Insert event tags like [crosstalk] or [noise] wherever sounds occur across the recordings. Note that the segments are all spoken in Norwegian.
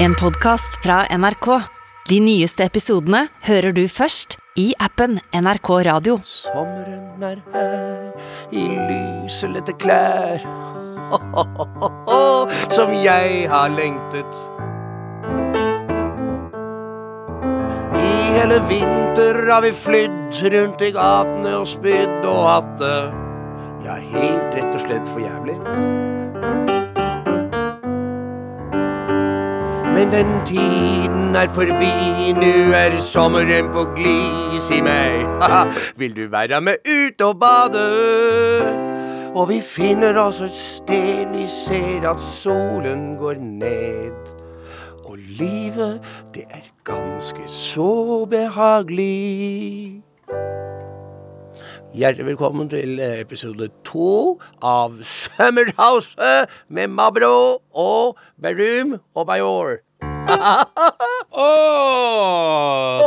En podkast fra NRK. De nyeste episodene hører du først i appen NRK Radio. Sommeren er her i lyselette klær [laughs] Som jeg har lengtet I hele vinter har vi flydd rundt i gatene og spydd og hatt det Ja, helt rett og slett for jævlig Men den tiden er forbi, nu er sommeren på glid. Si meg, [laughs] vil du være med ut og bade? Og vi finner oss et sted, vi ser at solen går ned. Og livet, det er ganske så behagelig. Hjertelig velkommen til episode to av Summerhouse med Mabro og Berum og Bajor. Åh,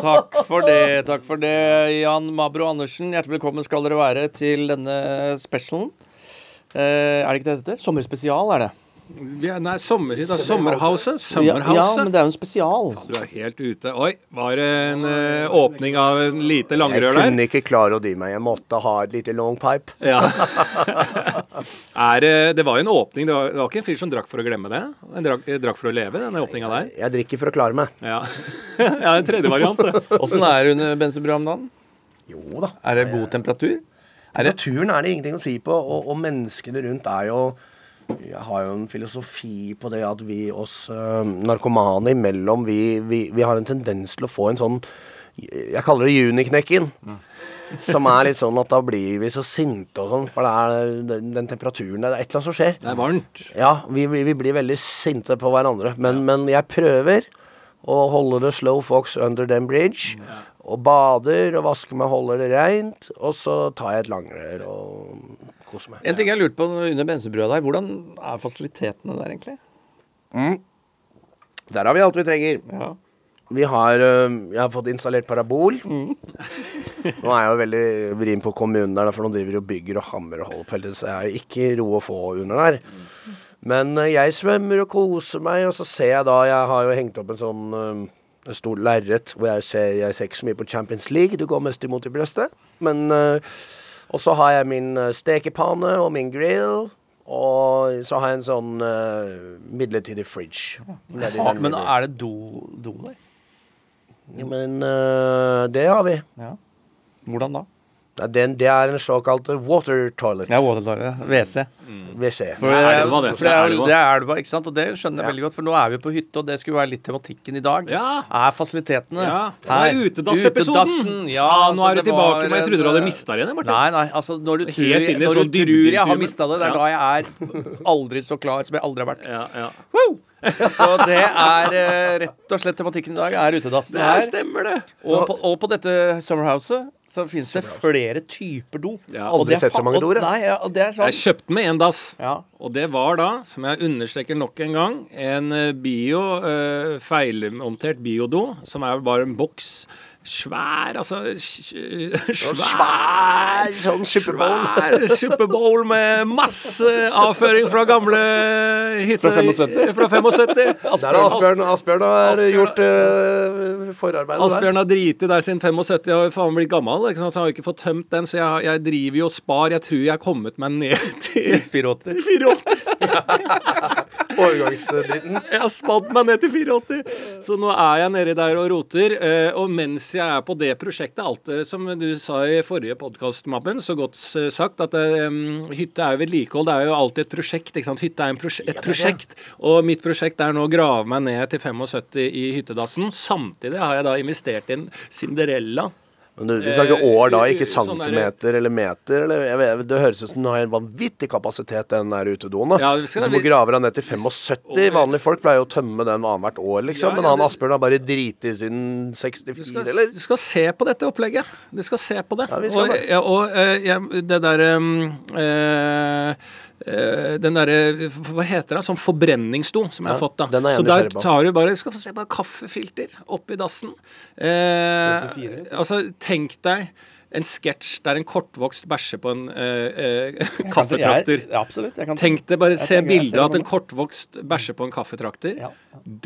takk for det, takk for det, Jan Mabro Andersen. Hjertelig velkommen skal dere være til denne specialen. Eh, er det ikke det det? Sommerspesial, er det. Vi er, nei, sommerhit. da. Sommerhouse. Ja, ja, men det er jo en spesial. Du er helt ute. Oi, var det en uh, åpning av en lite langrør der? Jeg kunne ikke klare å dy meg. Jeg måtte ha et lite long pipe. Ja. [laughs] er, det- var jo en åpning. Det var, det var ikke en fyr som drakk for å glemme det. En drakk, drakk for å leve, denne åpninga der. Jeg drikker for å klare meg. Ja, [laughs] ja en tredje variant. det. Åssen er det under bensinbrød om dagen? Jo da. Er det god temperatur? Temperaturen er det ingenting å si på, og, og menneskene rundt er jo Jeg har jo en filosofi på det at vi oss uh, narkomane imellom, vi, vi, vi har en tendens til å få en sånn Jeg kaller det juniknekken. Som er litt sånn at da blir vi så sinte og sånn, for det er den, den temperaturen Det er et eller annet som skjer. Det er varmt. Ja, vi, vi, blir veldig sinte på hverandre. Men, men jeg prøver å holde the slow fox under den bridge. Og bader og vasker meg, holder det reint. Og så tar jeg et langrør og koser meg. En ting jeg lurte på under bensinbrua der, hvordan er fasilitetene der egentlig? Der har vi alt vi trenger. Ja. Vi har øh, Jeg har fått installert parabol. Nå er jeg jo veldig vrien på kommunen der, for nå driver de og bygger og hammer og holder på hele tiden, så jeg har ikke ro å få under der. Men øh, jeg svømmer og koser meg, og så ser jeg da Jeg har jo hengt opp en sånn øh, stort lerret hvor jeg ser, jeg ser ikke så mye på Champions League. Det går mest imot i brøstet. Men uh, Og så har jeg min øh, stekepanne og min grill. Og så har jeg en sånn uh, midlertidig fridge. Ha, men er det do, do der? ja, men uh, det har vi. Ja. Hvordan da? Ja, den, det er en såkalt water toilet. Ja, water toilet. WC. WC. For, Det er elva, det. for det, er, Det er elva. det ikke sant? Og det skjønner jeg veldig godt, for nå er vi på hytte, og det skulle være litt tematikken i dag. Ja. Er fasilitetene Ja, det her. var utedassepisoden. Ja, Ah, nå er du tilbake, men jeg trodde du hadde en, mista det igjen, Martin. Nei, nei, altså når du tror, når sånn du tror jeg har mista det, det er Ja. da jeg er [laughs] aldri så klar som jeg aldri har vært. Ja, ja. [laughs] Så det er eh, rett og slett tematikken i dag, er utedassen Det her. stemmer, det. Og på, og på dette summerhouset så finnes det flere typer do. Ja. har Aldri sett så mange doer, jeg. Ja, og det er sånn Jeg kjøpte med en dass. ja. Og det var da, som jeg understreker nok en gang, en eh, bio, uh, feilmontert biodo, som er bare en boks. Svær, altså Svær, sånn Superbowl. Svær Superbowl med masse avføring fra gamle hytter. Fra 75. Fra 75. Der Asbjørn, Asbjørn har gjort uh, forarbeidet. Asbjørn har driti der siden 75 og har faen blitt gammel, ikke sant? så han har ikke fått tømt den. Så jeg, jeg driver jo og spar. Jeg tror jeg har kommet meg ned til 84. 84. [laughs] [laughs] Overgangsdritten. Jeg har spadd meg ned til 84. Så nå er jeg nedi der og roter. eh, Og mens jeg er på det prosjektet, alt som du sa i forrige podkast-mappen, så godt sagt, at um, hytte er jo vedlikehold. Det er jo alltid et prosjekt. ikke sant? Hytte er prosje et prosjekt. Og mitt prosjekt er nå å grave meg ned til 75 i hyttedassen. Samtidig har jeg da investert i en Cinderella. Men du, vi snakker år da, ikke Eh, sånn centimeter eller meter. Eller, vet, det høres ut som den har en vanvittig kapasitet, den der utedoen. Ja, så du må grave deg ned til 75. Vanlige folk pleier jo å tømme den annethvert år, liksom. Ja, Men han Asbjørn har bare driti siden Du 64, skal, eller? du skal se på dette opplegget. Du skal se på det. Ja, vi skal og det. ja, og eh, det der um, eh, eh, den derre Hva heter det? Sånn forbrenningsdo som jeg har Ja, fått. da Så der tar du bare Skal få se bare kaffefilter oppi dassen. Eh, altså, tenk deg en sketsj der en kortvokst bæsjer på en eh, eh, kaffetrakter. Jeg, absolutt. Jeg kan Tenk deg bare se bildet av at en kortvokst bæsjer på en kaffetrakter. Ja.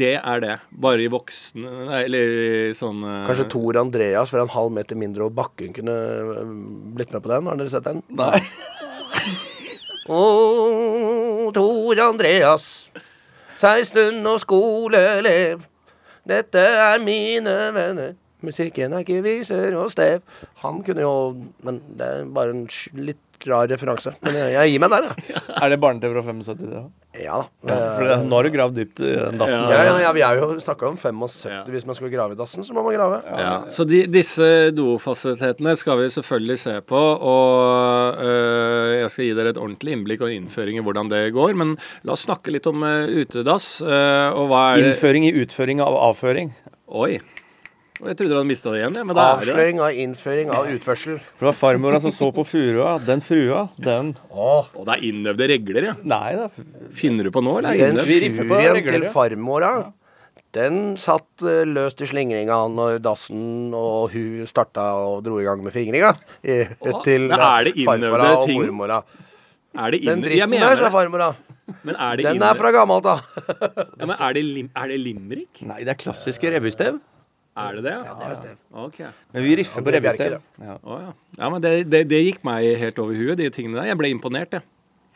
Det er det. Bare i voksen Eller sånn eh, Kanskje Tor Andreas for en halv meter mindre og bakken kunne blitt med på den? Har dere sett den? Nei. [laughs] Å, Tor Andreas, 16 og skoleelev. Dette er mine venner. Musikken er ikke viser og stev. Han kunne jo Men det er bare en litt rar referanse. Men jeg, jeg gir meg der, jeg. [laughs] Er det barne-TV fra 75? Det, da? Ja da. For det, nå har du gravd dypt i den dassen. Ja, ja, ja, vi er jo snakka om 75. Ja. Hvis man skal grave i dassen, så må man grave. Ja, så de, disse dofasilitetene skal vi selvfølgelig se på, og øh, jeg skal gi dere et ordentlig innblikk og innføring i hvordan det går. Men la oss snakke litt om øh, utedass. øh, og hva er Innføring i utføring av avføring. Oi. Og Jeg trodde du hadde mista det igjen, ja, men det er det. Avsløring av innføring av utførsel. For det var farmora som så på furua. Den frua, den Åh, Og det er innøvde regler, ja. Nei da. Finner du på nå, eller? er Den furien til ja. farmora, den satt eh, løst i slingringa når dassen og hun starta og dro i gang med fingringa. Åh, til er det eh, farfara og ting? mormora. Er det Den innøvd? Jeg dritten der, sa farmora. Men er det Den er fra gammelt av. Ja, men er det, lim er det limerick? Nei, det er klassiske revystev. Er det det? Ja, det er stev. Ok. Men vi riffer på revystev. Ja. Å, ja. ja, men det, det, det gikk meg helt over huet, de tingene der. Jeg ble imponert, jeg.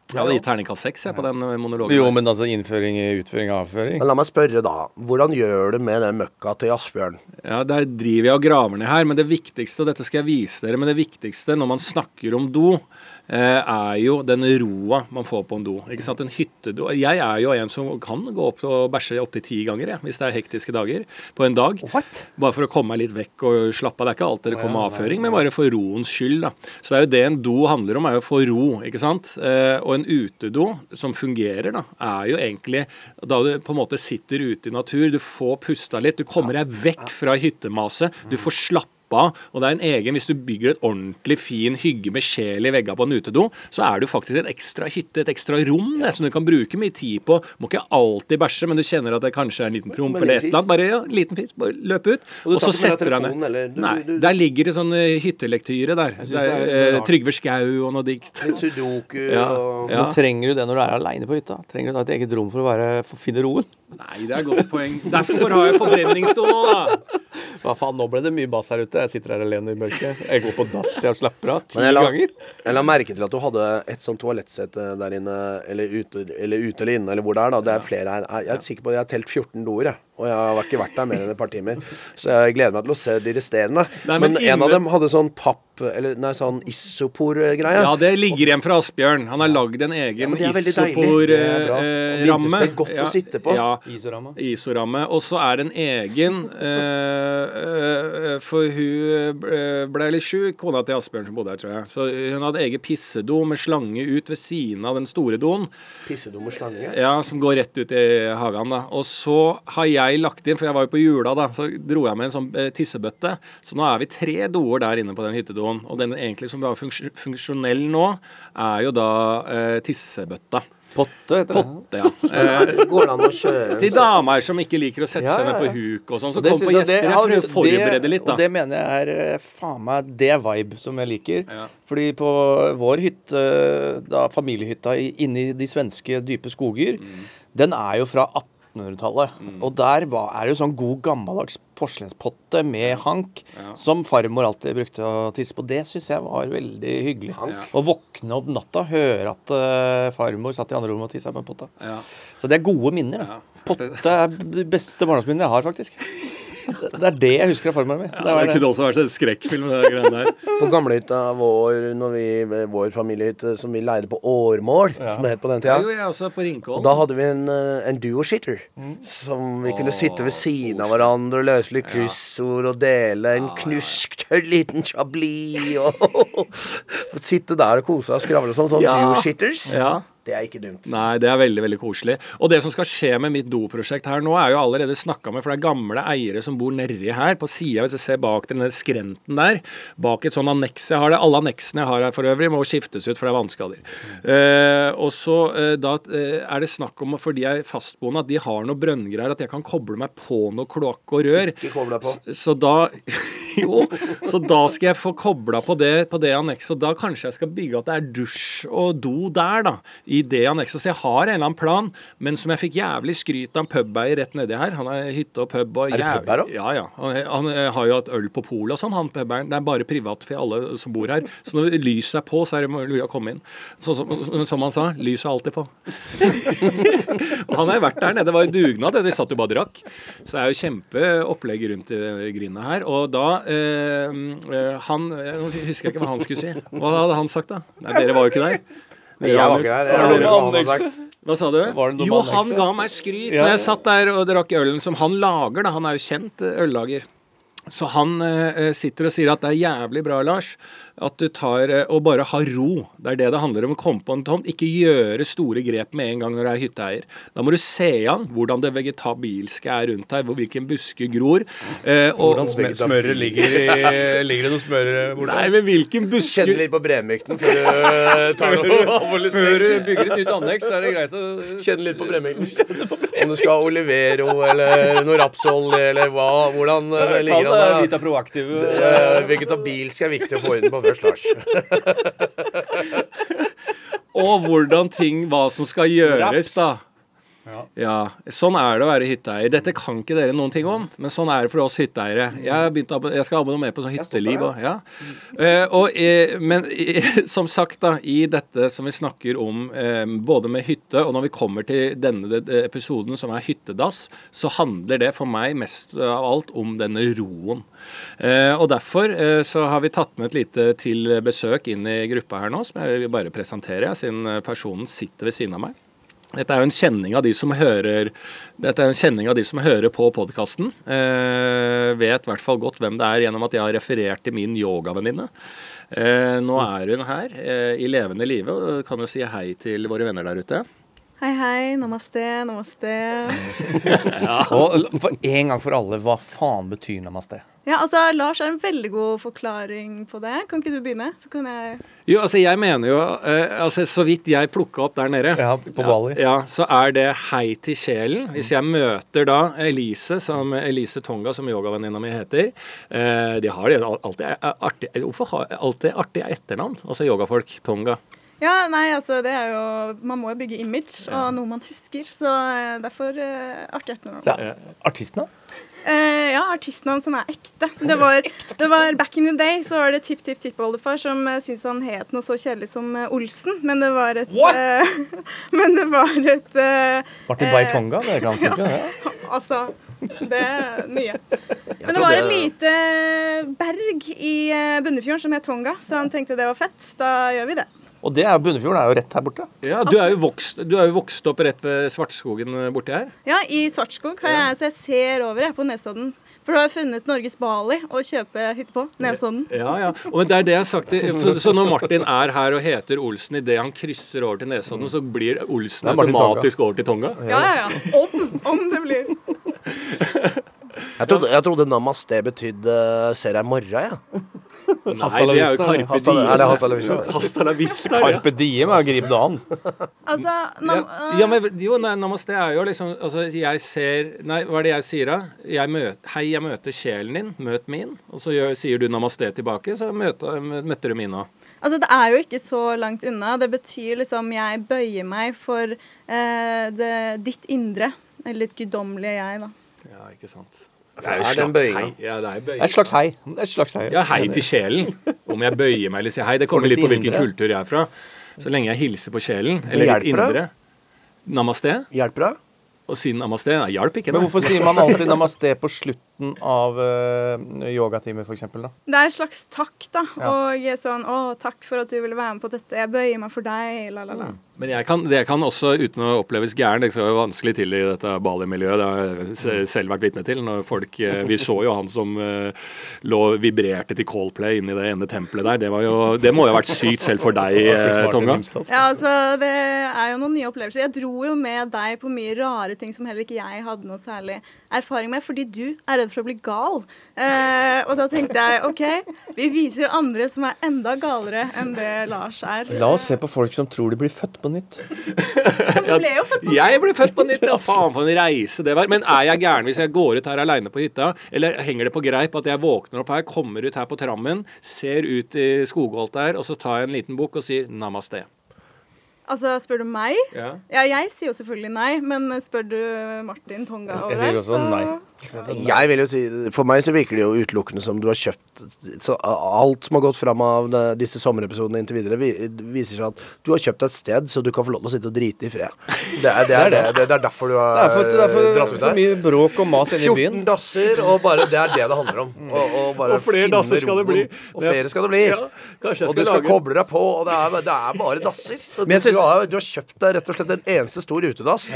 Jeg hadde gitt terningkast seks på den øh, monologen. Jo, men altså innføring i utføring av avføring. Men la meg spørre, da. Hvordan gjør du med den møkka til Asbjørn? Ja, Der driver jeg og graver ned her, men det viktigste, og dette skal jeg vise dere, men det viktigste når man snakker om do, eh, er jo den roa man får på en do. Ikke sant? En hyttedo. Jeg er jo en som kan gå opp og bæsje opptil ti ganger, jeg, hvis det er hektiske dager på en dag. What? Bare for å komme meg litt vekk og slappe av. Det er ikke alltid det kommer avføring, men bare for roens skyld. da. Så det er jo det en do handler om, er jo å få ro. ikke sant? Eh, og en utedo som fungerer, da, er jo egentlig da du på en måte sitter ute i natur, du får pusta litt, du kommer deg vekk fra hyttemaset, du får slappe av, og det er en egen, Hvis du bygger et ordentlig fin hygge med sjel i veggene på en utedo, så er det jo faktisk en ekstra hytte, et ekstra rom det, som du kan bruke mye tid på. Må ikke alltid bæsje, men du kjenner at det kanskje er en liten promp eller et eller annet. Bare ja, liten fis, bare løp ut. Og du Og så setter du deg ned. eller? Du- Nei, du- du- der ligger det sånn eh, hyttelektyre der. synes Det er, det er eh. Trygve Skau og noe dikt. Litt sudoku Ja, og ja. Men trenger du det når du er aleine på hytta? Trenger du da et eget rom for å være, for å finne roen? Nei, det er et godt poeng. Derfor har jeg forbrenningsstå nå, da. Hva faen, nå ble det mye bass her ute. Jeg sitter her alene i mørket. Jeg går på dass, jeg slapper av ti ganger. jeg la merke til at du hadde et sånt toalettsete der inne, eller ute, eller ute eller inne, eller hvor det er. da. Det er flere her. Jeg er sikker på at jeg har telt 14 doer, jeg. Og jeg har ikke vært der mer enn et par timer. Så jeg gleder meg til å se de resterende. Nei, men men en av dem hadde sånn papp, eller nei, sånn isopor-greie. Ja, det ligger igjen fra Asbjørn. Han har lagd en egen ja, isopor-ramme. Det er godt å sitte på. Ja, isoramme. ISO-ramme. Og så er det en egen uh, uh, For hun ble- litt sjuk, kona til Asbjørn som bodde her, tror jeg. Så hun hadde egen pissedo med slange ut ved siden av den store doen. Pissedumme slange. Ja, som går rett ut i hagen. da. Og så har jeg lagt inn, for jeg var jo på jula, da, så dro jeg med en sånn eh, tissebøtte. Så nå er vi tre doer der inne på den hyttedoen. Og den egentlig som er funksjonell nå, er jo da eh, tissebøtta. Potte heter det. Potte, ja. [laughs] Går det an å kjøre til damer som ikke liker å sette Ja, seg ned på huk og sånn. Så kom på jeg- gjester. det- Jeg å forberede litt, Og det mener jeg er eh, faen meg det vibe som jeg liker. Ja. Fordi på vår hytte, da familiehytta inni de svenske dype skoger, Mm. den er jo fra 1800-tallet. Og der var, er det jo sånn god gammeldags porselenspotte med hank Ja. som farmor alltid brukte å tisse på. Det syns jeg var veldig hyggelig. Ja. Å våkne opp natta, høre at uh, farmor satt i andre rommet og tissa på en potte. Ja. Så det er gode minner. Potte er det beste barndomsminnet jeg har, faktisk. [laughs] Det er det jeg husker av farmor mi. Ja, det kunne også vært en skrekkfilm, det. På gamlehytta vår, når vi, vår familiehytte som vi leide på Årmål, som det het på den Det tida. gjorde jeg også på Og da hadde vi en, eh, en duo-shitter. Som vi kunne sitte ved siden av hverandre og løse litt kryssord og dele en knusktørr liten chablis og [laughs] Sitte der og kose og skravle og sånn. Sånn Ja. duo-shitters. Ja. Det er ikke dumt. Nei, det er veldig veldig koselig. Og det som skal skje med mitt doprosjekt her nå, er jo allerede snakka med, for det er gamle eiere som bor nedi her, på sida, hvis jeg ser bak den skrenten der. Bak et sånn anneks jeg har. det Alle anneksene jeg har her for øvrig, må skiftes ut, for det er vannskader. Eh, og så eh, da eh, er det snakk om, fordi jeg er fastboende, at de har noe brønngreier, at jeg kan koble meg på noe kloakk og rør. Ikke koble deg på. Så, så da [laughs] Jo, så da skal jeg få kobla på det, på det annekset. Og da kanskje jeg skal bygge at det er dusj og do der, da. I det annekset. Så jeg har en eller annen plan, men som jeg fikk jævlig skryt av en pubeier rett nedi her. Han har hytte og pub og Er det jæv- pub her også? Ja, ja. Han, han eh, har jo hatt øl på polet og sånn, han pubeieren. Det er bare privat for alle som bor her. Så når lyset er på, så er det mulig å komme inn. Så, som, som han sa, lyset er alltid på. og [laughs] han har vært der nede. Det var jo dugnad. De satt jo bare og drakk. Så det er jo kjempeopplegg rundt i grinda her. Og da eh, eh, Han Jeg husker ikke hva han skulle si. Hva hadde han sagt, da? Nei, dere var jo ikke der. Hva sa du? Jo, han ga meg skryt Ja. når jeg satt der og drakk ølen som han lager. da, Han er jo kjent øllager. Så han eh, sitter og sier at det er jævlig bra, Lars, at du tar eh, og bare har ro. Det er det det handler om. å komme på en tomt. Ikke gjøre store grep med en gang når du er hytteeier. Da må du se an hvordan det vegetabilske er rundt deg, hvor hvilken buske gror. Eh, og, Smør- Smøret ligger i [laughs] Ligger det noe smør borte? Nei, men hvilken buske Kjenner litt på bremykten før du tar noe. [laughs] Før du bygger et nytt anneks, så er det greit å Kjenne litt på bremykten. Om du skal ha Olivero eller noe rapsolje eller hva, hvordan det ligger an der. Vita Proactive. da. Eh, Vegetabilsk er viktig å få inn på først, Lars. [laughs] Og hvordan ting Hva som skal gjøres, da. Ja. Ja, Sånn er det å være hytteeier. Dette kan ikke dere noen ting om, men sånn er det for oss hytteeiere. Jeg, jeg skal abonnere på sånn hytteliv òg. ja. Uh, og, eh, men uh, [laughs] som sagt, da, i dette som vi snakker om både med hytte, og når vi kommer til denne episoden som er hyttedass, så handler det for meg mest av alt om denne roen. Eh, og derfor så har vi tatt med et lite til besøk inn i gruppa her nå, som jeg vil bare presentere, siden personen sitter ved siden av meg. Dette er jo en kjenning av de som hører Dette er en kjenning av de som hører på podkasten. Eh, vet i hvert fall godt hvem det er gjennom at jeg har referert til min yogavenninne. Eh, nå er hun her eh, i levende live og kan jo si hei til våre venner der ute. Hei, hei. Namaste, namaste. [laughs] Og for en gang for alle, hva faen betyr namaste? Ja, altså, Lars er en veldig god forklaring på det. Kan ikke du begynne? Så kan jeg Jo, altså jeg mener jo eh, altså Så vidt jeg plukka opp der nede, Ja, på Bali. ja, så er det hei til sjelen. Hvis jeg møter da Elise, som Elise Tonga, som yogavenninna mi heter eh, De har det alltid eh, artig Hvorfor har alltid artig etternavn? Altså yogafolk. Tonga. Ja, nei, altså, det er jo Man må jo bygge image og noe man husker. Så eh, derfor eh, artig etternavn. Så, artisten, da? Eh, ja, artistnavn som er ekte. Det var, det var Back in the day så var det tipp-tipp-tippoldefar som uh, syntes han het noe så kjedelig som uh, Olsen, men det var et eh, [laughs] Men det var et Martin uh, Baitonga, Det kan funke, det. [laughs] Altså, det er mye. Men det var et lite berg i Bunnefjorden som het Tonga, så han tenkte det var fett. Da gjør vi det. Og det er jo Bunnefjorden er jo rett her borte. Ja, du er jo vokst, du er jo vokst opp rett ved Svartskogen eh, borti her. Ja, i Svartskog har jeg, så jeg ser over jeg, på Nesodden. For du har funnet Norges Bali å kjøpe hytte på. Nesodden. Ja, ja. Og det er det jeg har sagt. Så, når Martin er her og heter Olsen idet han krysser over til Nesodden, så blir Olsen automatisk over til Tonga? Ja, ja, ja. Om, om det blir. Jeg trodde, jeg trodde namaste betydde ser deg i morgen, jeg. Nei, det er jo Carpe Diem. er det hasta la vista? Hasta la vista. ja. Carpe Diem er gripe det. Altså, nam, Ja, ja, men jo, nei, namaste er jo liksom Altså, jeg ser Nei, hva er det jeg sier da? Jeg møter, hei, jeg møter sjelen din. Møt min. Og så gjør, sier du namaste tilbake, så møter, møter du min òg. altså, det er jo ikke så langt unna. Det betyr liksom jeg bøyer meg for eh, det, ditt indre. Eller ditt guddommelige jeg, da. Ja, ikke sant. Det er jo slags bøyinga. hei. Ja, det er er et slags hei. Et slags hei. Ja, hei til sjelen. Om jeg bøyer meg eller sier hei. Det kommer litt på hvilken kultur jeg er fra. Så lenge jeg hilser på sjelen, eller litt hjelper indre. Namaste. Hjelper det? Og si namaste. Nei, hjalp ikke Men det. hvorfor sier man alltid [laughs] namaste på slutten av uh, yogatimer, f.eks.? Det er en slags takk, da. Ja. Og sånn Å, takk for at du ville være med på dette. Jeg bøyer meg for deg. La, la, la. Men jeg kan, det kan også, uten å oppleves gæren, det skal jo vanskelig til i dette Bali-miljøet. Det har jeg selv vært vitne til. når folk, eh, [laughs] Vi så jo han som eh, lå vibrerte til Coldplay inni det ene tempelet der. Det, var jo, det må jo ha vært sykt selv for deg, [laughs] eh, Tonga. Ja, altså, det er jo noen nye opplevelser. Jeg dro jo med deg på mye rare ting som heller ikke jeg hadde noe særlig erfaring med, fordi du er redd for å bli gal. Eh, og da tenkte jeg OK, vi viser andre som er enda galere enn det Lars er. La oss se på folk som tror de blir født på nytt. Men du ble jo født på Jeg ble født på nytt, ja. Faen for en reise det var. Men er jeg gæren hvis jeg går ut her aleine på hytta? Eller henger det på greip at jeg våkner opp her, kommer ut her på trammen, ser ut i skogholt der, og så tar jeg en liten bukk og sier namaste? Altså, spør du meg? Ja. Ja, jeg sier jo selvfølgelig nei, men spør du Martin Tonga over Jeg sier også nei. Jeg vil jo si, For meg så virker det jo utelukkende som du har kjøpt så Alt som har gått fram av disse sommerepisodene inntil videre, viser seg at du har kjøpt et sted så du kan få lov til å sitte og drite i fred. Det er, det er, [laughs] det, det, det er derfor du har er for, det er for, dratt ut for mye bråk og mas inne i 14 dasser, og bare det er det det handler om. Og, og, bare Og flere dasser skal det bli. Og flere skal det bli. Ja, og du skal koble deg på, og det er, er bare dasser. Og du, du, har, du har kjøpt deg rett og slett en eneste stor utedass.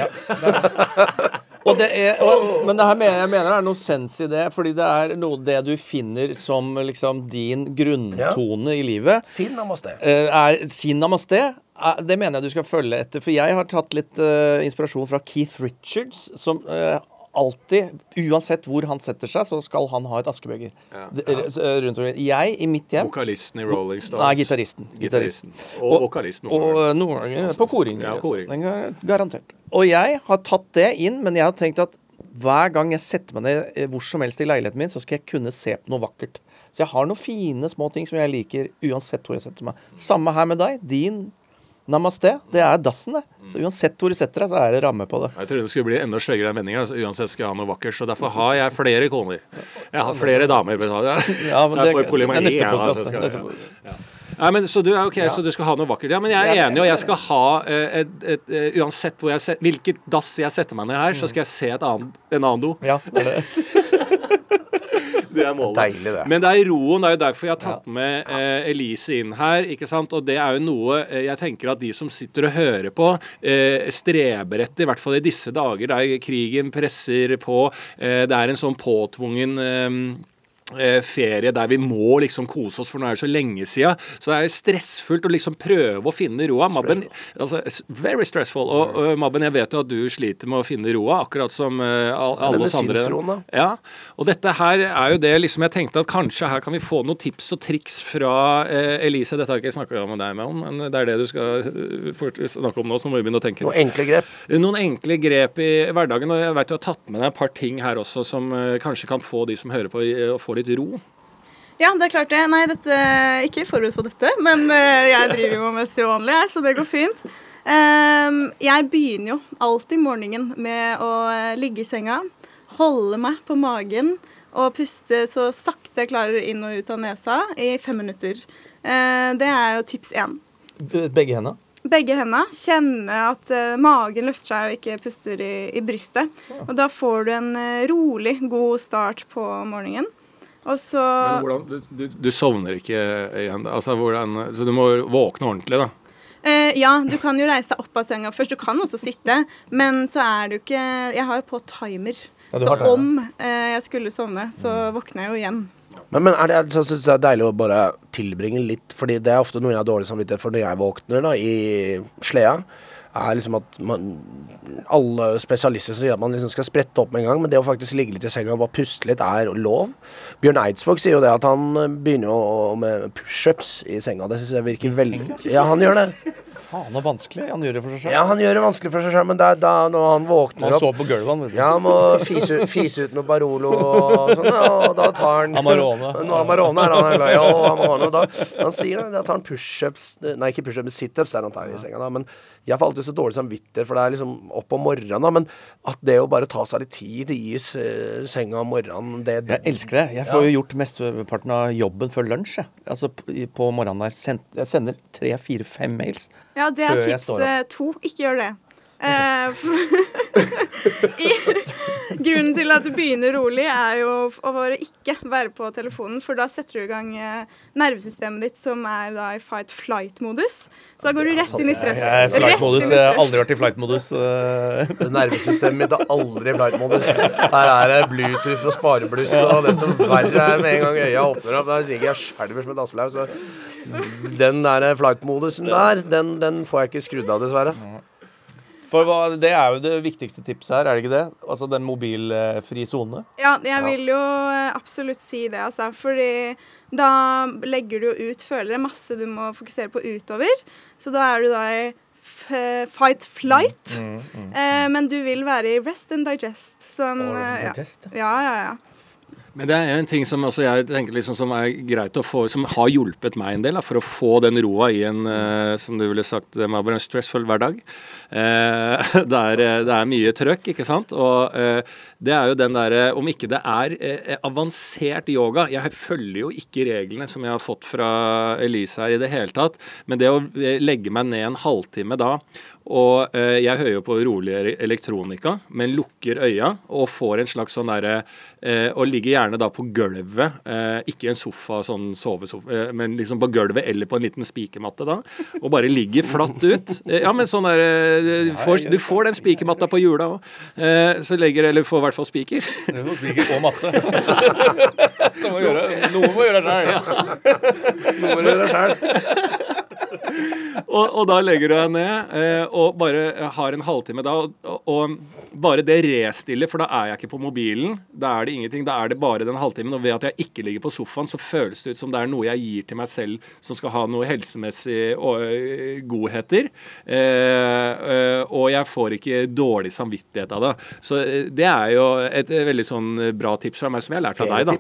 Og det er, og, men det her mener, jeg mener det er noe sens i det, fordi det er noe det du finner som liksom din grunntone i livet. Sin namaste. eh, er sin namaste. eh, Det mener jeg du skal følge etter. For jeg har tatt litt uh, inspirasjon fra Keith Richards, som eh, alltid, uansett hvor han setter seg, så skal han ha et askebeger. Ja, ja. rundt. Jeg, i mitt hjem Vokalisten i Rolling Stones. Nei, gitaristen. Gitaristen. Og vokalisten. Og eh, noen ganger på koringer. Ja, koring. Garantert. Og jeg har tatt det inn, men jeg har tenkt at hver gang jeg setter meg ned eh, hvor som helst i leiligheten min, så skal jeg kunne se på noe vakkert. Så jeg har noen fine små ting som jeg liker uansett hvor jeg setter meg. Samme her med deg. Din namaste, det er dassen, det. Så uansett hvor du setter deg, så er det ramme på det. Jeg trodde det skulle bli enda styggere enn vendinga. Altså, uansett skal jeg ha noe vakkert. Så derfor har jeg flere koner. Jeg har flere damer. Ja, men Jeg får polymeri, er neste ja, så skal det. jeg- ja. Nei, men, så, du, er ok, så du skal ha noe vakkert. Ja, men jeg er enig, og jeg skal ha eh, et, et, eh, Uansett hvor jeg set, hvilket dass jeg setter meg ned her, så skal jeg se et annet, en annen do. Ja, det er det. [laughs] Det er målet. Deilig, det. Men det er roen. Det er jo derfor jeg har tatt med eh, Elise inn her. ikke sant? Og det er jo noe eh, jeg tenker at de som sitter og hører på, eh, streber etter, i hvert fall i disse dager der krigen presser på. Eh, det er en sånn påtvungen eh, ferie der vi må liksom kose oss, for nå er det så lenge siden. Så det er jo stressfullt å liksom prøve å finne roa. Mabben, altså, very stressful. Og, og Mabben, jeg vet jo at du sliter med å finne roa, akkurat som eh, alle oss andre. Synsroen, da. Ja, og dette her er jo det liksom jeg tenkte at kanskje her kan vi få noen tips og triks fra eh, Elise. Dette har ikke jeg snakka med deg med om, men det er det du skal eh, snakke om nå, så nå må vi begynne å tenke. Noen enkle grep. Noen enkle grep i hverdagen, og jeg vet du har tatt med deg et par ting her også som eh, kanskje kan få de som hører på, å få litt ro. Ja, det er klart det. Nei, dette, ikke forberedt på dette, men eh, jeg driver jo med til vanlig, så det går fint. Ehm, jeg begynner jo alltid morgenen med å eh, ligge i senga, holde meg på magen og puste så sakte jeg klarer inn og ut av nesa i fem minutter. Eh, det er jo tips én. Begge hendene. Begge hendene. Kjenne at magen løfter seg og ikke puster i, i brystet. Og da får du en rolig, god start på morgenen. Og så Men hvordan, du, du, du sovner ikke igjen, altså hvordan, så du må våkne ordentlig, da. Eh, ja, du kan jo reise deg opp av senga først. Du kan også sitte, men så er du ikke Jeg har jo på timer. Ja, så det, ja. om eh, jeg skulle sovne, så våkner jeg jo igjen. Men, men er det, så synes jeg det er deilig å bare tilbringe litt, fordi det er ofte noe jeg har dårlig samvittighet for når jeg våkner da, i sleda. Er liksom at man, alle spesialister sier at man liksom skal sprette opp med en gang, men det å faktisk ligge litt i senga og bare puste litt er lov. Bjørn Eidsvåg sier jo det at han begynner jo med pushups i senga. Det syns jeg virker veldig Ja, han gjør det. Faen, og vanskelig. Han gjør det for seg selv. Ja, han gjør det vanskelig for seg sjøl, men er da når han våkner Han opp så på gulvet, han. vet du. Ja, han må fise, ut- fise ut noe Barolo og sånn, og da tar han Amarone. Amarone er han glad i, og Amarone, da Han sier da tar han pushups Nei, ikke pushups, men situps er han tar i senga, da. Men jeg får alltid så dårlig samvittighet, for det er liksom opp om morgenen, da. Men at det å bare ta seg litt tid til i uh, senga om morgenen, det Jeg elsker det. Jeg får jo gjort mesteparten av jobben før lunsj. Jeg. Altså på morgenen der. Jeg sender tre, fire, fem mails. Ja, det er tips to. Ikke gjør det. Eh, [laughs] grunnen til at du begynner rolig, er jo å bare ikke være på telefonen, for da setter du i gang eh, nervesystemet ditt, som er da i fight-flight-modus. Så da går du rett inn i stress. Jeg er flight-modus. inn i Jeg har aldri vært i flight-modus. eh. Nervesystemet mitt er aldri i flight-modus. Her er det Bluetooth og sparebluss, og det som verre er med en gang øya åpner opp, der ligger jeg skjelver som et dassflau. Den der flight-modusen der, den, den får jeg ikke skrudd av, dessverre. For hva, det er jo det viktigste tipset her, er det ikke det? Altså den mobilfri sone. Ja, jeg vil jo eh, absolutt si det, altså. Fordi da legger du jo ut følere. Masse du må fokusere på utover. Så da er du da i fight flight. Eh, men du vil være i rest and digest. Som digest. ja. ja, ja, ja. Men det er en ting som også jeg tenker liksom som er greit å få, som har hjulpet meg en del da, for å få den roa i en, uh, som du ville sagt, være en stressfull hverdag. Uh, [laughs] det, er, eh, det er mye trøkk, ikke sant. Og uh, det er jo den derre Om ikke det er eh, avansert yoga Jeg følger jo ikke reglene som jeg har fått fra Elise her i det hele tatt, men det å eh, legge meg ned en halvtime da og eh, jeg hører jo på rolig elektronika, men lukker øya og får en slags sånn derre eh, Og ligger gjerne da på gulvet, eh, ikke i en sofa, sånn sovesofa, eh, men liksom på gulvet eller på en liten spikermatte da. Og bare ligger flatt ut. Eh, ja, men sånn der eh, du får, du får den spikermatta på hjula òg. Eh, så legger Eller får i hvert fall spiker. Du må spike og matte. [laughs] Så må gjøre, noe må gjøre sjøl. Noe må gjøre gjøre selv. Og, og da legger du deg ned eh, og bare har en halvtime da. Og, og, bare det restiller, for da er jeg ikke på mobilen. Da er det ingenting. Da er det bare den halvtimen. Og ved at jeg ikke ligger på sofaen, så føles det ut som det er noe jeg gir til meg selv som skal ha noe helsemessig øh, godheter. Eh, øh, og jeg får ikke dårlig samvittighet av det. Så eh, det er jo et eh, veldig sånn bra tips fra meg, som jeg har lært av deg, da.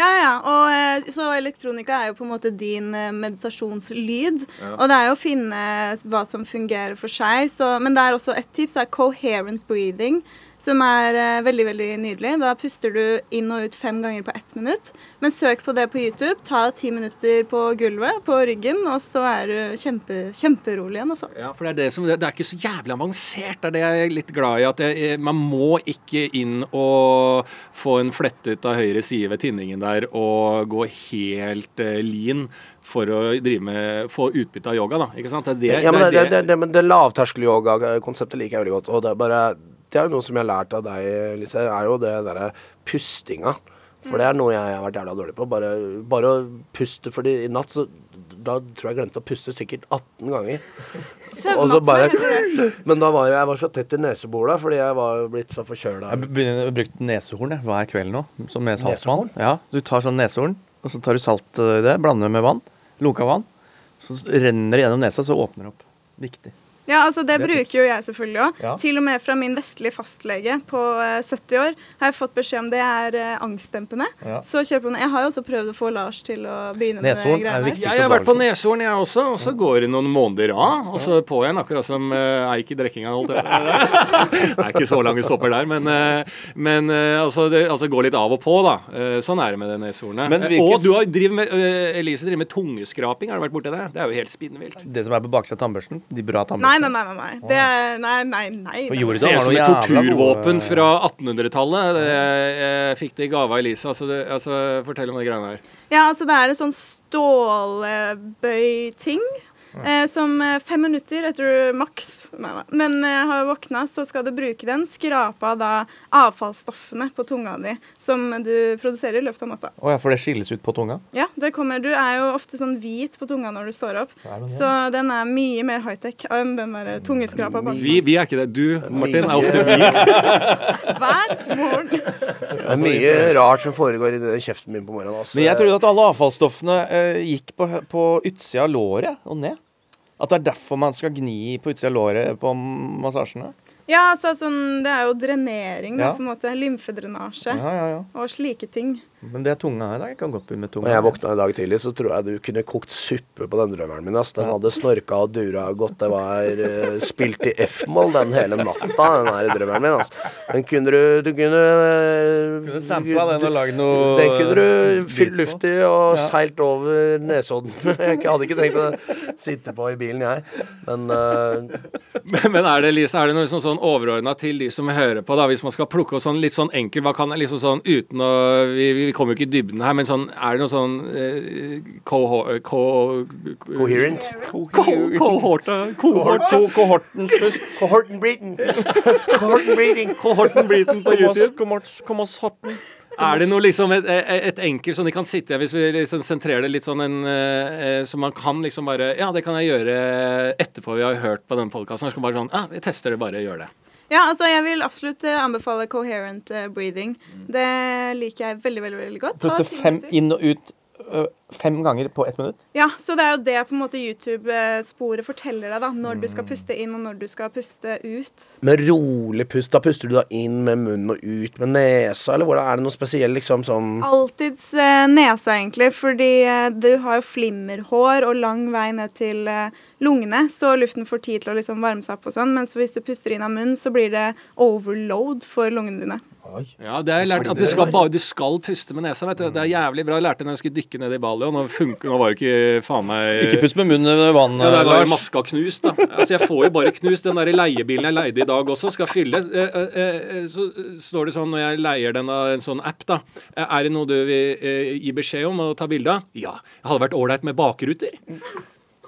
Ja, ja. Og, eh, så elektronika er jo på en måte din meditasjonslyd. meditasjonslyd. Og det er jo å finne hva som fungerer for seg. Så, men det er også et tips er coherent breathing. Som er eh, veldig veldig nydelig. Da puster du inn og ut fem ganger på ett minutt. Men søk på det på YouTube. Ta ti minutter på gulvet, på ryggen, og så er du kjempe, kjemperolig igjen. Altså. Ja, for det er, det, som, det er ikke så jævlig avansert. Det er det jeg er litt glad i. at jeg, Man må ikke inn og få en flette ut av høyre side ved tinningen der og gå helt eh, lean for å drive med, få utbytte av yoga. da, ikke sant? Det, er det, Ja, men det, det, det, det, det lavterskel-yoga-konseptet liker jeg veldig godt. Og det er bare Det er jo noe som jeg har lært av deg, Lise, er jo det derre pustinga. For det er noe jeg har vært jævla dårlig på. Bare, bare å puste. Fordi i natt så Da tror jeg jeg glemte å puste sikkert 18 ganger. Og så bare Men da var jeg, jeg var så tett i nesebola fordi jeg var blitt så forkjøla. Jeg begynner å bruke nesehorn jeg, hver kveld nå, som med saltvann. Ja, du tar sånn nesehorn, og så tar du salt i det, blander med vann, lunka vann. Så renner det gjennom nesa, så åpner det opp. Viktig. Ja, altså det, Det er bruker tips. jo jeg selvfølgelig òg. Ja. Til og med fra min vestlige fastlege på eh, 70 år har jeg fått beskjed om det er eh, angstdempende. Ja. Så kjør på det. Jeg har jo også prøvd å få Lars til å begynne Neshorn med det greiene. Ja, jeg har vært på Neshorn, jeg også, og så går det noen måneder av. Og så på igjen, akkurat som uh, Eik i drikkinga. holdt jeg på. [laughs] Det er ikke så lange stopper der, men, uh, men uh, altså, det altså, går litt av og på, da. Uh, sånn er det med det neshornet. Men Eh, og du har driver med, eh, Elise driver med tungeskraping, har du vært borti det? Det er jo helt spinnvilt. Det som er på baksida av tannbørsten. De bra tannbørstene. Nei, nei. nei, nei. Det er, nei, nei, nei. For nei. jorda Ser ut som noe et torturvåpen fra 1800-tallet. Jeg fikk det i gave av Elise. Altså, det, altså, fortell om de greiene her. Ja, altså det er en sånn stålbøy-ting. Eh, som eh, fem minutter etter maks nei, nei. Men eh, har våkna, så skal du bruke den. Skrape av da avfallsstoffene på tunga di som du produserer i løpet av natta. Oh, ja, for det skilles ut på tunga? Ja, det kommer. Du er jo ofte sånn hvit på tunga når du står opp. Nei, men, ja. Så den er mye mer high-tech enn den der tungeskrapa bak. Vi, vi er ikke det. Du, Martin, er ofte hvit. [laughs] Hver morgen. Det er mye rart som foregår i kjeften min på morgenen. Altså. Men jeg trodde at alle avfallsstoffene eh, gikk på, på utsida av låret og ned. At det er derfor man skal gni på utsida av låret på massasjene. Ja, altså sånn, det er jo drenering, Ja. på en måte. Lymfedrenasje Ja, ja, ja. og slike ting. Men det er tunga her. Jeg kan godt begynne med tunga. Når jeg våkna i dag tidlig, så tror jeg du kunne kokt suppe på den drømmeren min. Ass. Den hadde snorka og dura godt. Det var uh, spilt i F-moll den hele natta, den her drømmeren min. Ass. Den kunne du Du kunne uh, Kunne sampla den og lagd noe Den kunne du fylt luft i og Ja. seilt over Nesodden. [laughs] Jeg hadde ikke trengt å sitte på i bilen, jeg. Men uh, Men men er det, Lisa, er det noe sånn, sånn overordna til de som hører på, da, hvis man skal plukke oss sånn litt sånn enkelt, hva kan jeg liksom sånn uten å Vi, vi kommer jo ikke i dybden her, men sånn Er det noe sånn eh. Co, coherent. co- Kohorten? Kohorten Kohorten breathing. Cohorten Breeden på YouTube. kom oss, kom. Er det noe liksom et, et, et enkelt sånn de kan sitte Hvis vi liksom sentrerer det litt sånn en eh, Så man kan liksom bare Ja, det kan jeg gjøre etterpå vi har hørt på den podkasten. Så kan man bare sånn Ja, vi tester det, bare gjør det. Ja, altså jeg vil absolutt eh, anbefale coherent eh, breathing. Det liker jeg veldig, veldig veldig godt. Puste fem minutter. inn og ut fem ganger på ett minutt. Ja, så det er jo det på en måte YouTube-sporet forteller deg, da. Når du skal puste inn, og når du skal puste ut. Med rolig pust, da puster du da inn med munnen og ut med nesa, eller hvordan er det noe spesielt liksom sånn Alltids eh, nesa, egentlig, fordi eh, du har jo flimmerhår og lang vei ned til eh, lungene, så luften får tid til å liksom varme seg opp og sånn. Mens hvis du puster inn av munnen, så blir det overload for lungene dine. Ja, det har jeg lært at du skal, bare, du skal puste med nesa. vet du. Det er jævlig bra. Jeg lærte det når jeg skulle dykke ned i Bali, og nå, funker, nå var det ikke faen meg Ikke pust med munnen under vann, Ja, det var bare Lars. maska knust, da. Altså, jeg får jo bare knust. Den der leiebilen jeg leide i dag også, skal fylle. Eh, eh, eh, Så står det sånn når jeg leier den av en sånn app, da. Er det noe du vil gi beskjed om og ta bilde av? Ja. Det hadde vært ålreit med bakruter.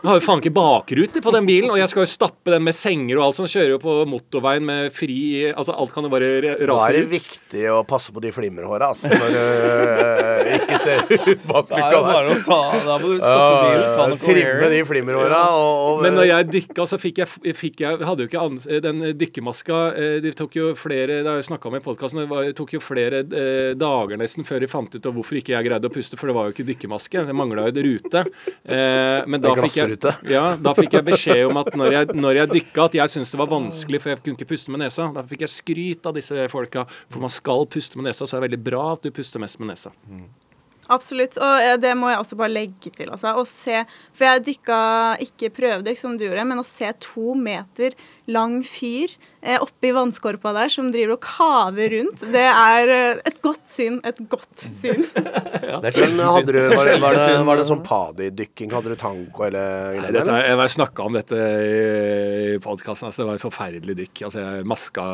Jeg har jo faen ikke bakruter på den bilen, og jeg skal jo stappe den med senger og alt sånt. Kjører jo på motorveien med fri Altså, alt kan jo bare ra- Da er det ut. viktig å passe på de flimmerhåra, altså. Når du øh, [laughs] ikke ser ut der. Da er det bare å ta Da må du stoppe bilen, ta noe Trimme de flimmerhåra og, og Men når jeg dykka, så fikk jeg, fikk jeg hadde jo ikke ans Den dykkermaska De Det tok jo flere Det har jeg snakka om i podkasten. Det tok jo flere eh, dager nesten før de fant ut av hvorfor ikke jeg greide å puste, for det var jo ikke dykkermaske. Det mangla jo et rute. Eh, men da fikk, jeg, glassrute. ja, da fikk jeg beskjed om at når jeg, når jeg dykka, at jeg syntes det var vanskelig, for jeg kunne ikke puste med nesa. Da fikk jeg skryt av disse folka. For man skal puste med nesa, så er det veldig bra at du puster mest med nesa. Absolutt. Og eh, det må jeg også bare legge til. Altså. Å se, for jeg dykka ikke prøvedykk som du gjorde, men å se to meter lang fyr eh, oppi vannskorpa der som driver og kaver rundt, det er eh, et godt syn. Et godt syn. [laughs] Det er Men hadde du, var, det, var, det, var det sånn [laughs] padidykking? Hadde du tanko eller greier? dette, jeg snakka om dette i podkasten. Altså, det var et forferdelig dykk. Altså, jeg- maska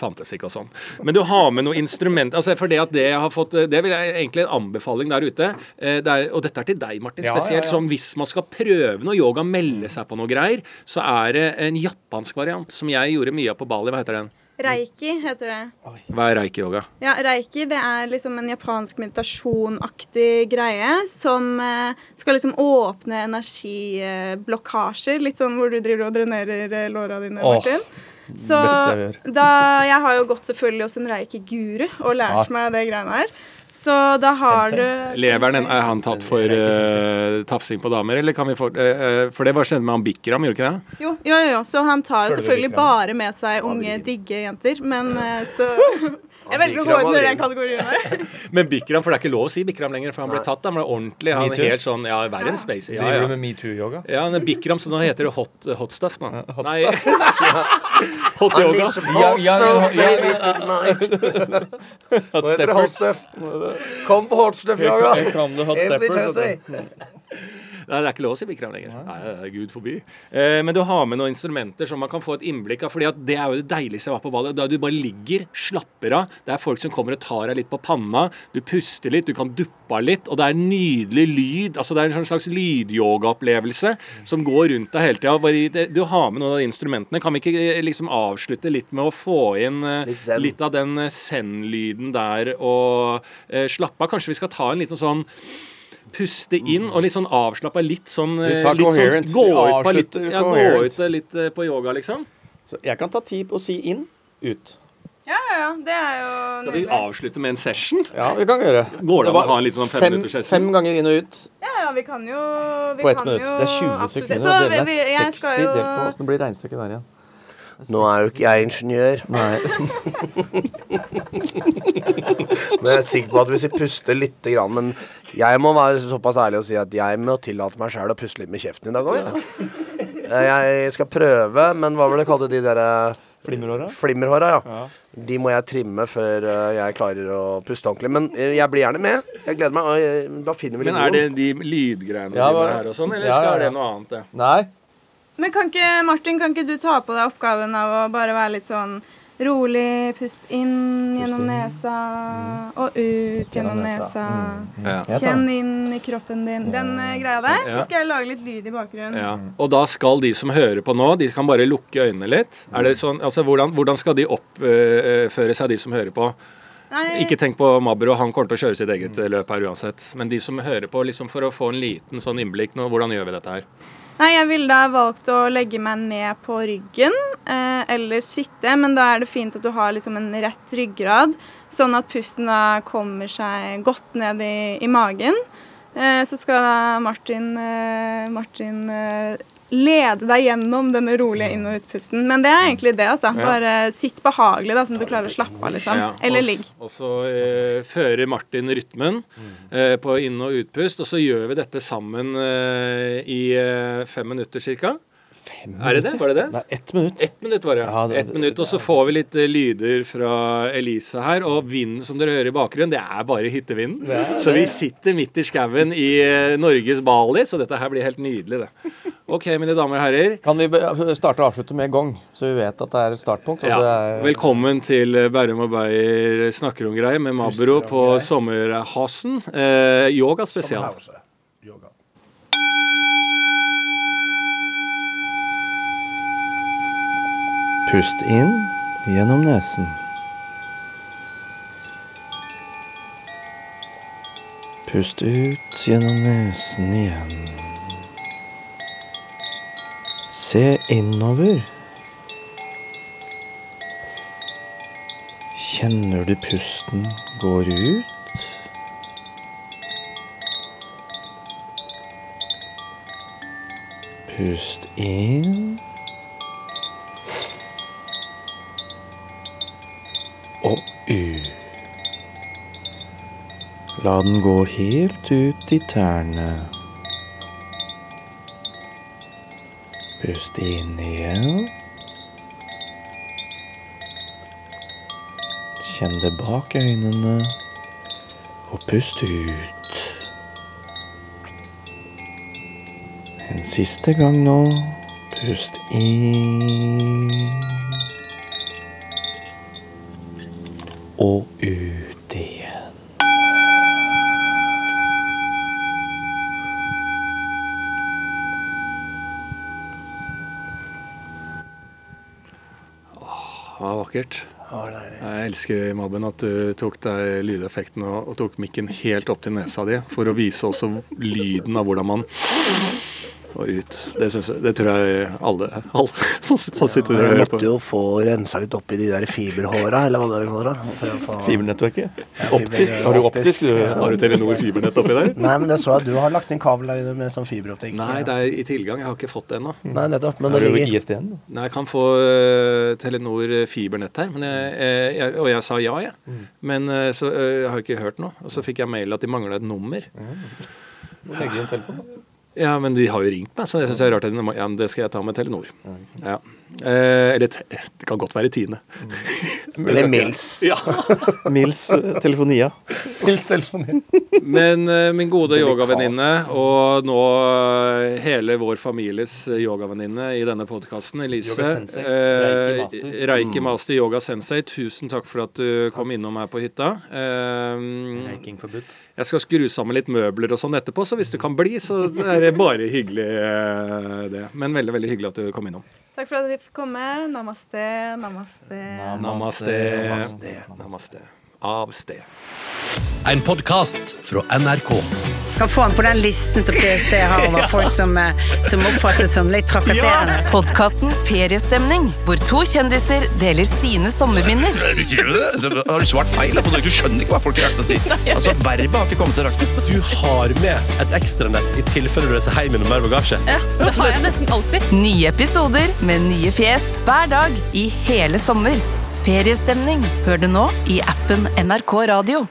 fantes ikke og sånn. Men du har med noe instrument altså, For det at det jeg har fått Det vil jeg egentlig en anbefaling der ute. Eh, det er, og dette er til deg, Martin, Ja, ja, spesielt. ja. Som hvis man skal prøve noe yoga, melde seg på noe greier, så er det en japansk variant som jeg gjorde mye av på Bali. Hva heter den? Reiki heter det. Hva er reiki-yoga? Ja, reiki det er liksom en japansk meditasjonaktig greie som eh, skal liksom åpne energiblokkasjer. Litt sånn hvor du driver og drenerer eh, låra dine, Åh, Martin. Så jeg da Jeg har jo gått selvfølgelig hos en reiki-guru og lært Ja. meg det greiene her. Så da har Sensei. du Leveren, er han tatt for uh, tafsing på damer, eller kan vi få eh, For det var skjedde med han Bikram, gjorde ikke det? Jo, jo, jo, så han tar jo selvfølgelig bare med seg unge, digge jenter, men uh, så Jeg velger gå under den kategorien. Men Bikram, for det er ikke lov å si Bikram lenger, for han ble tatt. Han ble ordentlig. Han er helt sånn Ja, verre enn Spacey. Ja, Driver du med metoo-yoga? Ja, han er Bikram, så nå heter det hot, hot stuff nå. hot Nei. [laughs] hot yoga. hot stuff? Kom på hot stuff, yoga. Jeg Every steppers. [laughs] Nei, det er ikke lov å si Bikram lenger. Nei, det er Gud forby. Eh, men du har med noen instrumenter som man kan få et innblikk av. fordi at det er jo det deiligste jeg var på ballet. Da du bare ligger, slapper av. Det er folk som kommer og tar deg litt på panna. Du puster litt, du kan duppe av litt. Og det er nydelig lyd. Altså det er en sånn slags lydyogaopplevelse som går rundt deg hele tida. Du har med noen av de instrumentene. Kan vi ikke eh, liksom avslutte litt med å få inn eh, Litt litt av den eh, zen-lyden der og eh, slappe av? Kanskje vi skal ta en liten sånn Puste inn og litt sånn avslappa, litt sånn, eh, litt sånn. Gå ut på litt, ja, gå ut litt eh, på yoga, liksom. Så jeg kan ta tid på å si inn, ut. Ja, ja, ja. Det er jo Skal vi avslutte med en session? Ja, vi kan gjøre. Går det an å ha en liten sånn fem, femminutters fem ganger inn og ut Ja, ja, vi kan jo vi på ett minutt. Det er 20 absolutt- sekunder. Så og vi, vi, er 60 jo delt på Åssen blir regnestykket der igjen? Nå er jo ikke jeg ingeniør, Nei. [laughs] men jeg er sikker på at hvis vi puster litt grann Men jeg må være såpass ærlig og si at jeg må tillate meg sjæl å puste litt med kjeften i dag òg. Jeg skal prøve, men hva var det kalte de derre Flimmerhåra? Flimmerhåra, ja. De må jeg trimme før eh, jeg klarer å puste ordentlig. Men eh, jeg blir gjerne med. Jeg gleder meg. Eh, da finner vi litt Men er det de lydgreiene Ja, dine her og sånn, eller Ja, ja, skal det noe annet? det? Nei. Men kan ikke, Martin, kan ikke du ta på deg oppgaven av å bare være litt sånn rolig, pust inn gjennom inn. nesa og ut gjennom nesa. Ja. Kjenn inn i kroppen din. Den eh, greia der. Så skal jeg lage litt lyd i bakgrunnen. Ja. Og da skal de som hører på nå, de kan bare lukke øynene litt. Er det sånn, altså Hvordan, hvordan skal de oppføre seg, de som hører på? Nei, Ikke tenk på Mabro, han kommer til å kjøre sitt eget løp her uansett. Men de som hører på, liksom for å få en liten sånn innblikk nå, hvordan gjør vi dette her? Nei, jeg ville da valgt å legge meg ned på ryggen eh, eller sitte, men da er det fint at du har liksom en rett ryggrad, sånn at pusten da kommer seg godt ned i, i magen. Eh, så skal da Martin, eh, Martin eh, lede deg gjennom denne rolige inn- og utpusten. Men det er egentlig det, altså. Bare sitt behagelig, da, sånn at du klarer å slappe av, liksom. Ja, Eller ligg. Og så eh, fører Martin rytmen eh, på inn- og utpust, og så gjør vi dette sammen eh, i eh, fem minutter ca. Er det det? Var det det? Er ett minutt. Ett minutt var det. Ja, det- Ett minutt, Og så får vi litt eh, lyder fra Elise her. Og vinden som dere hører i bakgrunnen, det er bare hyttevinden. Så vi sitter midt i skauen i eh, Norges Bali, så dette her blir helt nydelig, det. OK, mine damer og herrer. Kan vi starte og avslutte med gong, så vi vet at det er et startpunkt? Og Ja. det er, Velkommen til eh, Bærum og Beyer snakker om greier med Mabro på sommerhasen. Eh, yoga spesial. Yoga. Pust inn gjennom nesen. Pust ut gjennom nesen igjen. Se innover. Kjenner du pusten går ut? Pust inn. og ut. La den gå helt ut i tærne. Pust inn igjen. Kjenn det bak øynene, og pust ut. En siste gang nå. Pust inn. og ut igjen. Vakkert. Er. Jeg elsker Mabben at du tok deg lydeffekten og, og tok mikken helt opp til nesa di for å vise også lyden av hvordan man og ut. Det, jeg, det tror jeg alle, alle som sitter, som sitter og på. Du måtte jo få rensa litt opp i de der fiberhåra, eller hva det er. det. for få- Fibernettverket? Ja, Optisk? Har du optisk? du? Har du Telenor fibernett oppi der? Nei, men jeg så at du har lagt inn kabel der inne med sånn fiberoptikk. Nei, det er i tilgang. Jeg har ikke fått det ennå. Nei, nettopp. Men det du ligger ISDN? Nei, Jeg kan få uh, Telenor eh, fibernett her, men jeg, jeg, og jeg sa ja, jeg. Men uh, så uh, jeg har ikke hørt noe. Og så fikk jeg mail at de mangla et nummer. Legge inn telefon. Ja, men de har jo ringt meg, så det syns jeg er rart. Ja, men det skal jeg ta med Telenor. Ja. Eh, eller det kan godt være Tine. Eller [laughs] Mils. Ja. [laughs] Mils eh, telefonia. [laughs] Mils Telefonia. Men eh, min gode yogavenninne, og nå eh, hele vår families yogavenninne i denne podkasten, Elise Yoga eh, Reiki master. Reiki master Yoga Sensei, tusen takk for at du kom innom her på hytta. Eh, forbudt. jeg skal skru sammen litt møbler og sånn etterpå, så hvis du kan bli, så er det bare hyggelig, eh, det. Men veldig, veldig hyggelig at du kom innom. Takk for at vi fikk komme. Namaste, namaste. Namaste. Namaste. Namaste. Av sted. En podkast fra NRK. kan få den på den listen som PST har over [laughs] folk som, eh, som oppfattes som litt trakasserende. Podkasten Feriestemning, hvor to kjendiser deler sine sommerminner. Du Har du svart feil? Du skjønner ikke hva folk har rakt å si. [laughs] Altså, Verbet har ikke kommet til rakten. Du har med et ekstranett i tilfelle du reiser hjem med mer bagasje. Ja, Det har jeg nesten alltid. Nye episoder med nye fjes hver dag i hele sommer. Feriestemning hør du nå i appen NRK Radio.